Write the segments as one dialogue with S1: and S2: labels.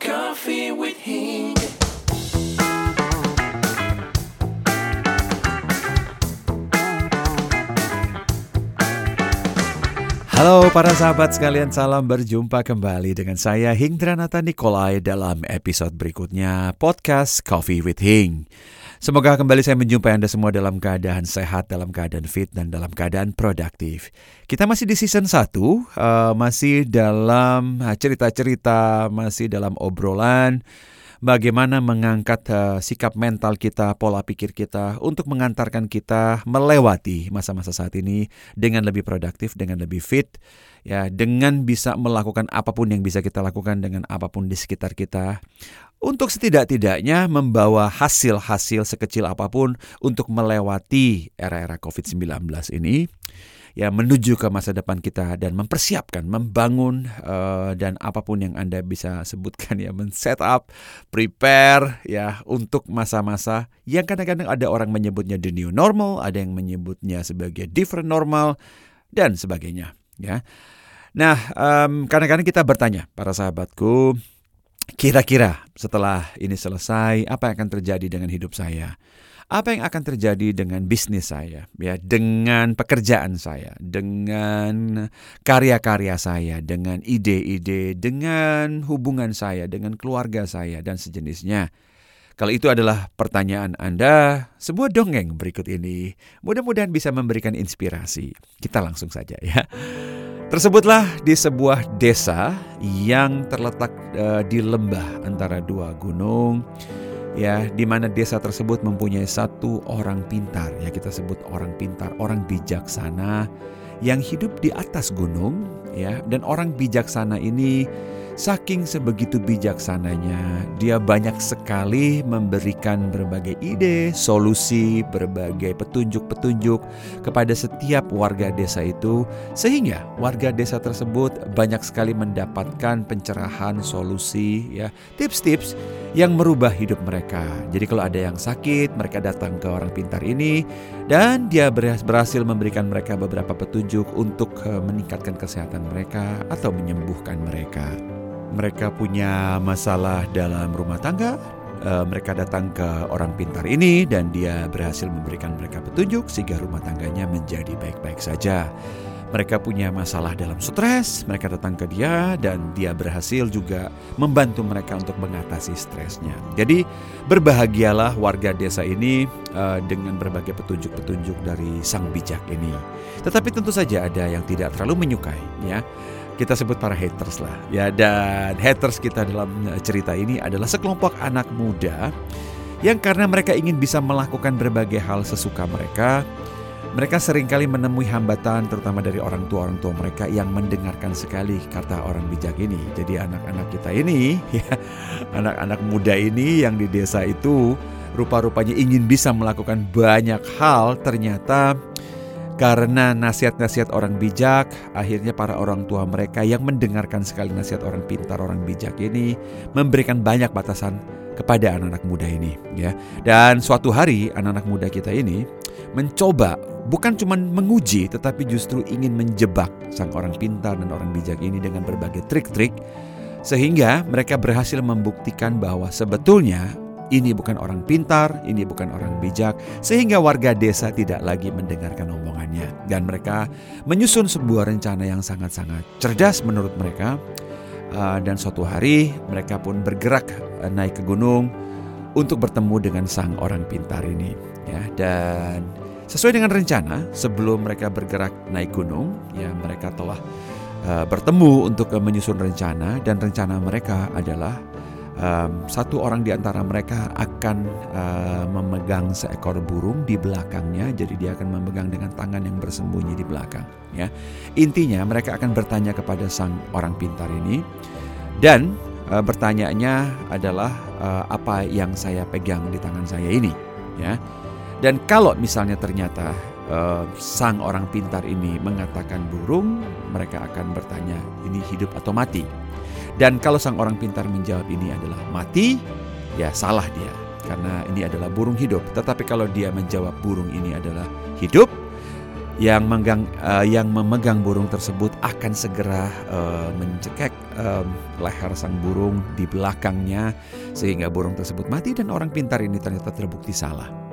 S1: Coffee with Hing.
S2: Halo para sahabat sekalian, salam berjumpa kembali dengan saya Hingdranata Nikolai dalam episode berikutnya podcast Coffee with Hing. Semoga kembali saya menjumpai Anda semua dalam keadaan sehat, dalam keadaan fit, dan dalam keadaan produktif. Kita masih di season 1, uh, masih dalam uh, cerita-cerita, masih dalam obrolan, bagaimana mengangkat uh, sikap mental kita, pola pikir kita untuk mengantarkan kita melewati masa-masa saat ini dengan lebih produktif, dengan lebih fit, ya, dengan bisa melakukan apa pun yang bisa kita lakukan dengan apa pun di sekitar kita. Untuk setidak-tidaknya membawa hasil-hasil sekecil apa pun untuk melewati era-era COVID-19 ini ya menuju ke masa depan kita dan mempersiapkan, membangun uh, dan apa pun yang Anda bisa sebutkan ya men-set up, prepare ya untuk masa-masa yang kadang-kadang ada orang menyebutnya the new normal, ada yang menyebutnya sebagai different normal dan sebagainya ya. Nah, um, kadang-kadang kita bertanya para sahabatku, kira-kira setelah ini selesai apa yang akan terjadi dengan hidup saya? Apa yang akan terjadi dengan bisnis saya, ya, dengan pekerjaan saya, dengan karya-karya saya, dengan ide-ide, dengan hubungan saya, dengan keluarga saya dan sejenisnya. Kalau itu adalah pertanyaan Anda, sebuah dongeng berikut ini mudah-mudahan bisa memberikan inspirasi. Kita langsung saja ya. Tersebutlah di sebuah desa yang terletak uh, di lembah antara dua gunung ya di mana desa tersebut mempunyai satu orang pintar. Ya kita sebut orang pintar orang bijaksana yang hidup di atas gunung ya. Dan orang bijaksana ini Saking sebegitu bijaksananya, dia banyak sekali memberikan berbagai ide, solusi, berbagai petunjuk-petunjuk kepada setiap warga desa itu, sehingga warga desa tersebut banyak sekali mendapatkan pencerahan, solusi, ya, tips-tips yang merubah hidup mereka. Jadi kalau ada yang sakit, mereka datang ke orang pintar ini dan dia berhasil memberikan mereka beberapa petunjuk untuk eh, meningkatkan kesehatan mereka atau menyembuhkan mereka mereka punya masalah dalam rumah tangga, uh, mereka datang ke orang pintar ini dan dia berhasil memberikan mereka petunjuk sehingga rumah tangganya menjadi baik-baik saja. Mereka punya masalah dalam stres, mereka datang ke dia dan dia berhasil juga membantu mereka untuk mengatasi stresnya. Jadi berbahagialah warga desa ini uh, dengan berbagai petunjuk-petunjuk dari sang bijak ini. Tetapi tentu saja ada yang tidak terlalu menyukai, ya kita sebut para haters lah ya dan haters kita dalam eh, cerita ini adalah sekelompok anak muda yang karena mereka ingin bisa melakukan berbagai hal sesuka mereka mereka sering kali menemui hambatan terutama dari orang tua-orang tua mereka yang mendengarkan sekali kata orang bijak ini. Jadi anak-anak kita ini, ya, anak-anak muda ini yang di desa itu rupa-rupanya ingin bisa melakukan banyak hal ternyata karena nasihat-nasihat orang bijak, akhirnya para orang tua mereka yang mendengarkan sekali nasihat orang pintar, orang bijak ini memberikan banyak batasan kepada anak-anak muda ini, ya. Dan suatu hari anak-anak muda kita ini mencoba bukan cuma menguji tetapi justru ingin menjebak sang orang pintar dan orang bijak ini dengan berbagai trik-trik sehingga mereka berhasil membuktikan bahwa sebetulnya ini bukan orang pintar, ini bukan orang bijak, sehingga warga desa tidak lagi mendengarkan omongannya. Dan mereka menyusun sebuah rencana yang sangat-sangat cerdas menurut mereka. Uh, dan suatu hari mereka pun bergerak uh, naik ke gunung untuk bertemu dengan sang orang pintar ini. Ya, dan sesuai dengan rencana, sebelum mereka bergerak naik gunung, ya mereka telah uh, bertemu untuk menyusun rencana dan rencana mereka adalah um, satu orang di antara mereka akan uh, memegang seekor burung di belakangnya, jadi dia akan memegang dengan tangan yang bersembunyi di belakang. Ya, intinya mereka akan bertanya kepada sang orang pintar ini, dan uh, bertanyanya adalah uh, apa yang saya pegang di tangan saya ini. Ya, dan kalau misalnya ternyata sang orang pintar ini mengatakan burung, mereka akan bertanya ini hidup atau mati. Dan kalau sang orang pintar menjawab ini adalah mati, ya salah dia. Karena ini adalah burung hidup. Tetapi kalau dia menjawab burung ini adalah hidup, yang memegang uh, yang memegang burung tersebut akan segera uh, mencekek um, leher sang burung di belakangnya sehingga burung tersebut mati dan orang pintar ini ternyata terbukti salah.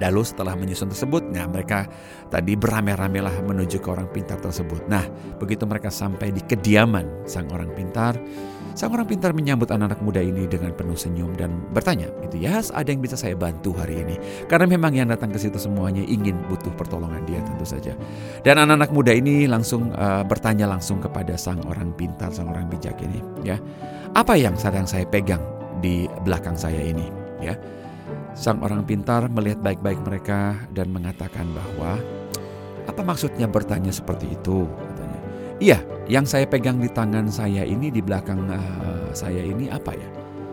S2: Lalu setelah menyusun tersebut, nah mereka tadi beramai-ramai lah menuju ke orang pintar tersebut. Nah, begitu mereka sampai di kediaman sang orang pintar, sang orang pintar menyambut anak-anak muda ini dengan penuh senyum dan bertanya, gitu ya, yes, ada yang bisa saya bantu hari ini? Karena memang yang datang ke situ semuanya ingin butuh pertolongan dia tentu saja. Dan anak-anak muda ini langsung uh, bertanya langsung kepada sang orang pintar, sang orang bijak ini, ya, apa yang sedang saya pegang di belakang saya ini, ya? Sang orang pintar melihat baik-baik mereka dan mengatakan bahwa apa maksudnya bertanya seperti itu? Katanya. Iya, yang saya pegang di tangan saya ini di belakang uh, saya ini apa ya?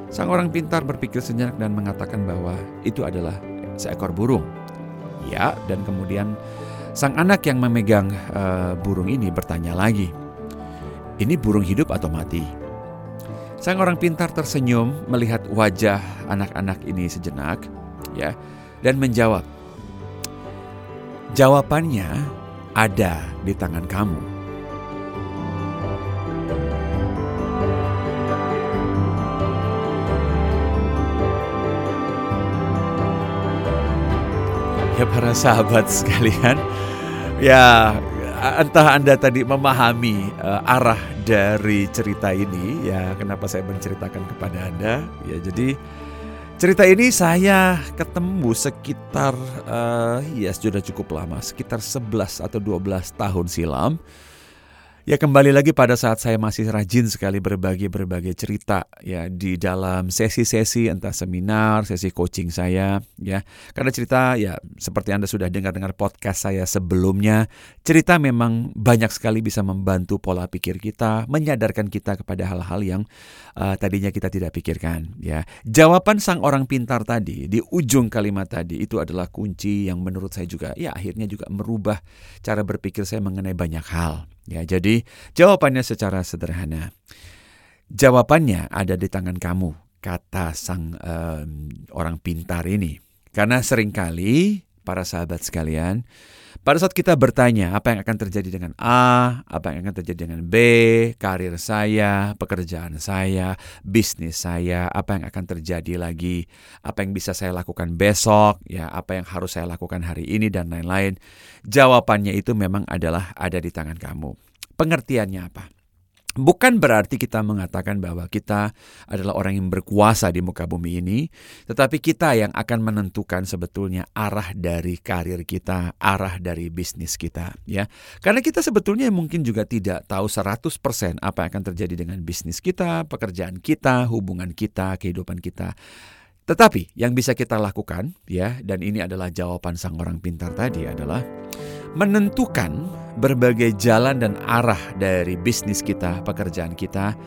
S2: Sang orang pintar berpikir sejenak dan mengatakan bahwa itu adalah seekor burung. Ya, dan kemudian sang anak yang memegang uh, burung ini bertanya lagi, ini burung hidup atau mati? Sang orang pintar tersenyum melihat wajah anak-anak ini sejenak, ya, dan menjawab, "Jawabannya ada di tangan kamu." Ya para sahabat sekalian, ya entah Anda tadi memahami uh, arah dari cerita ini ya kenapa saya menceritakan kepada Anda? Ya jadi cerita ini saya ketemu sekitar uh, ya sudah cukup lama sekitar 11 atau 12 tahun silam Ya kembali lagi pada saat saya masih rajin sekali berbagi berbagai cerita ya di dalam sesi-sesi entah seminar, sesi coaching saya ya. Karena cerita ya seperti Anda sudah dengar-dengar podcast saya sebelumnya, cerita memang banyak sekali bisa membantu pola pikir kita, menyadarkan kita kepada hal-hal yang uh, tadinya kita tidak pikirkan ya. Jawaban sang orang pintar tadi di ujung kalimat tadi itu adalah kunci yang menurut saya juga ya akhirnya juga merubah cara berpikir saya mengenai banyak hal. Ya, jadi jawabannya secara sederhana. Jawabannya ada di tangan kamu, kata sang um, orang pintar ini. Karena sering kali para sahabat sekalian, pada saat kita bertanya apa yang akan terjadi dengan A, apa yang akan terjadi dengan B, karir saya, pekerjaan saya, bisnis saya, apa yang akan terjadi lagi, apa yang bisa saya lakukan besok, ya, apa yang harus saya lakukan hari ini dan lain-lain. Jawabannya itu memang adalah ada di tangan kamu. Pengertiannya apa? Bukan berarti kita mengatakan bahwa kita adalah orang yang berkuasa di muka bumi ini, tetapi kita yang akan menentukan sebetulnya arah dari karir kita, arah dari bisnis kita, ya. Karena kita sebetulnya mungkin juga tidak tahu 100% apa yang akan terjadi dengan bisnis kita, pekerjaan kita, hubungan kita, kehidupan kita. Tetapi yang bisa kita lakukan, ya, dan ini adalah jawaban sang orang pintar tadi adalah menentukan berbagai jalan dan arah dari bisnis kita, pekerjaan kita.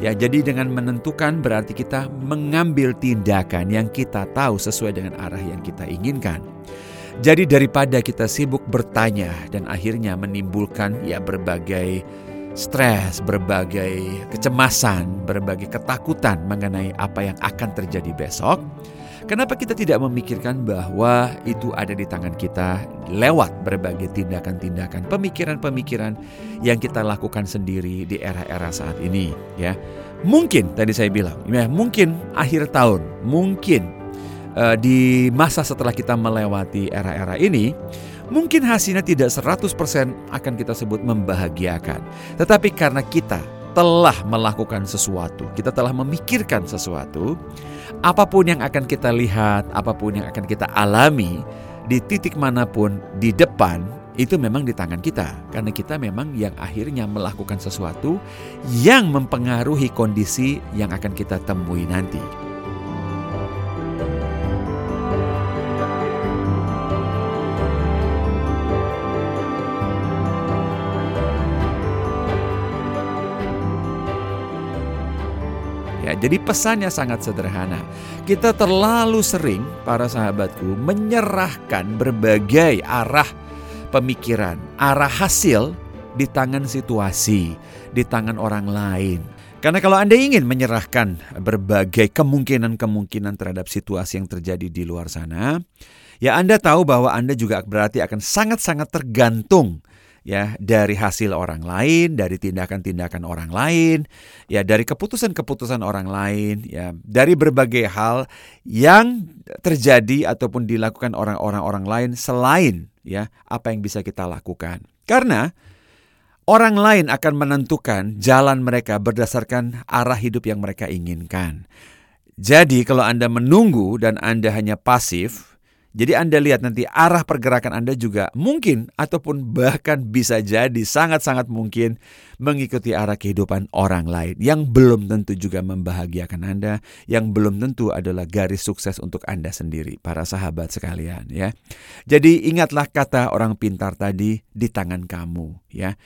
S2: Ya, jadi dengan menentukan berarti kita mengambil tindakan yang kita tahu sesuai dengan arah yang kita inginkan. Jadi daripada kita sibuk bertanya dan akhirnya menimbulkan ya berbagai stres, berbagai kecemasan, berbagai ketakutan mengenai apa yang akan terjadi besok, Kenapa kita tidak memikirkan bahwa itu ada di tangan kita lewat berbagai tindakan-tindakan, pemikiran-pemikiran yang kita lakukan sendiri di era-era saat ini, ya. Mungkin tadi saya bilang, ya, mungkin akhir tahun, mungkin uh, di masa setelah kita melewati era-era ini, mungkin hasilnya tidak 100% akan kita sebut membahagiakan. Tetapi karena kita telah melakukan sesuatu, kita telah memikirkan sesuatu, apa pun yang akan kita lihat, apa pun yang akan kita alami di titik mana pun di depan itu memang di tangan kita karena kita memang yang akhirnya melakukan sesuatu yang mempengaruhi kondisi yang akan kita temui nanti. Jadi pesannya sangat sederhana. Kita terlalu sering para sahabatku menyerahkan berbagai arah pemikiran, arah hasil di tangan situasi, di tangan orang lain. Karena kalau Anda ingin menyerahkan berbagai kemungkinan-kemungkinan terhadap situasi yang terjadi di luar sana, ya Anda tahu bahwa Anda juga berarti akan sangat-sangat tergantung ya dari hasil orang lain, dari tindakan-tindakan orang lain, ya dari keputusan-keputusan orang lain, ya dari berbagai hal yang terjadi ataupun dilakukan orang-orang orang lain selain ya apa yang bisa kita lakukan. Karena orang lain akan menentukan jalan mereka berdasarkan arah hidup yang mereka inginkan. Jadi kalau Anda menunggu dan Anda hanya pasif, jadi Anda lihat nanti arah pergerakan Anda juga mungkin ataupun bahkan bisa jadi sangat-sangat mungkin mengikuti arah kehidupan orang lain yang belum tentu juga membahagiakan Anda, yang belum tentu adalah garis sukses untuk Anda sendiri, para sahabat sekalian ya. Jadi ingatlah kata orang pintar tadi di tangan kamu ya.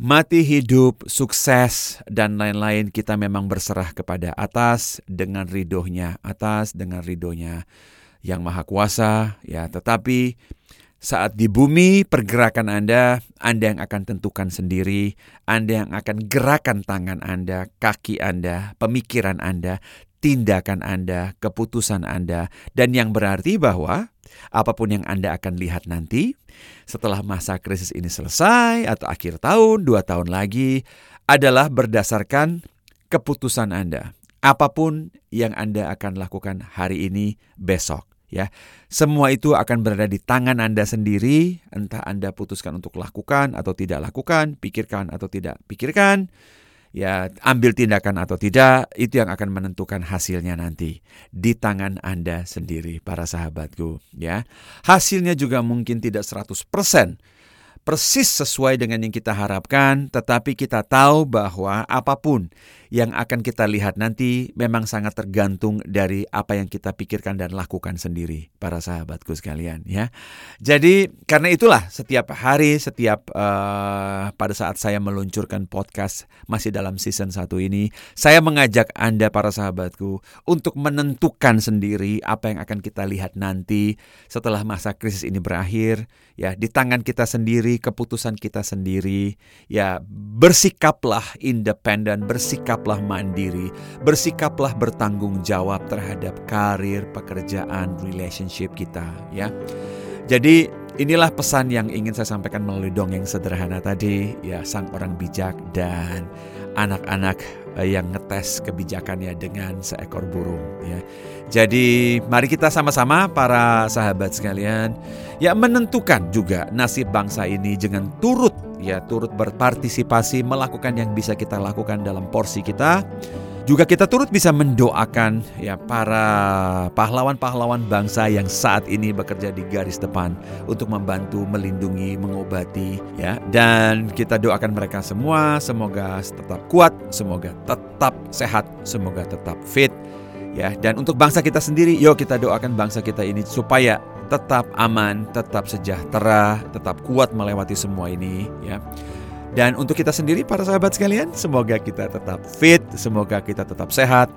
S2: Mati hidup, sukses, dan lain-lain kita memang berserah kepada atas dengan ridhonya, atas dengan ridhonya yang maha kuasa, ya. Tetapi saat di bumi pergerakan Anda, Anda yang akan tentukan sendiri, Anda yang akan gerakan tangan Anda, kaki Anda, pemikiran Anda, tindakan Anda, keputusan Anda, dan yang berarti bahwa apa pun yang Anda akan lihat nanti setelah masa krisis ini selesai atau akhir tahun, dua tahun lagi adalah berdasarkan keputusan Anda. Apa pun yang Anda akan lakukan hari ini, besok ya. Semua itu akan berada di tangan Anda sendiri, entah Anda putuskan untuk lakukan atau tidak lakukan, pikirkan atau tidak pikirkan, ya ambil tindakan atau tidak, itu yang akan menentukan hasilnya nanti di tangan Anda sendiri para sahabatku, ya. Hasilnya juga mungkin tidak 100% persis sesuai dengan yang kita harapkan, tetapi kita tahu bahwa apa pun yang akan kita lihat nanti memang sangat tergantung dari apa yang kita pikirkan dan lakukan sendiri, para sahabatku sekalian ya. Jadi karena itulah setiap hari, setiap uh, pada saat saya meluncurkan podcast masih dalam season satu ini, saya mengajak Anda para sahabatku untuk menentukan sendiri apa yang akan kita lihat nanti setelah masa krisis ini berakhir, ya di tangan kita sendiri, keputusan kita sendiri, ya bersikaplah independen, bersikap bersikaplah mandiri, bersikaplah bertanggung jawab terhadap karir, pekerjaan, relationship kita ya. Jadi inilah pesan yang ingin saya sampaikan melalui dongeng sederhana tadi ya sang orang bijak dan anak-anak yang ngetes kebijakannya dengan seekor burung ya. Jadi mari kita sama-sama para sahabat sekalian ya menentukan juga nasib bangsa ini dengan turut ya turut berpartisipasi melakukan yang bisa kita lakukan dalam porsi kita. Juga kita turut bisa mendoakan ya para pahlawan-pahlawan bangsa yang saat ini bekerja di garis depan untuk membantu, melindungi, mengobati ya. Dan kita doakan mereka semua semoga tetap kuat, semoga tetap sehat, semoga tetap fit ya. Dan untuk bangsa kita sendiri, yuk kita doakan bangsa kita ini supaya tetap aman, tetap sejahtera, tetap kuat melewati semua ini ya. Dan untuk kita sendiri para sahabat sekalian, semoga kita tetap fit, semoga kita tetap sehat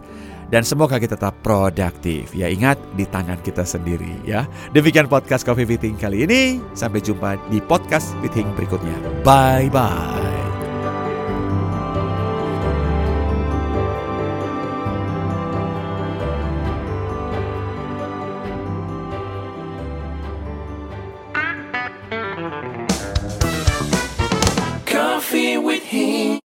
S2: dan semoga kita tetap produktif. Ya ingat di tangan kita sendiri ya. Demikian podcast Coffee Fitting kali ini. Sampai jumpa di podcast Fitting berikutnya. Bye bye.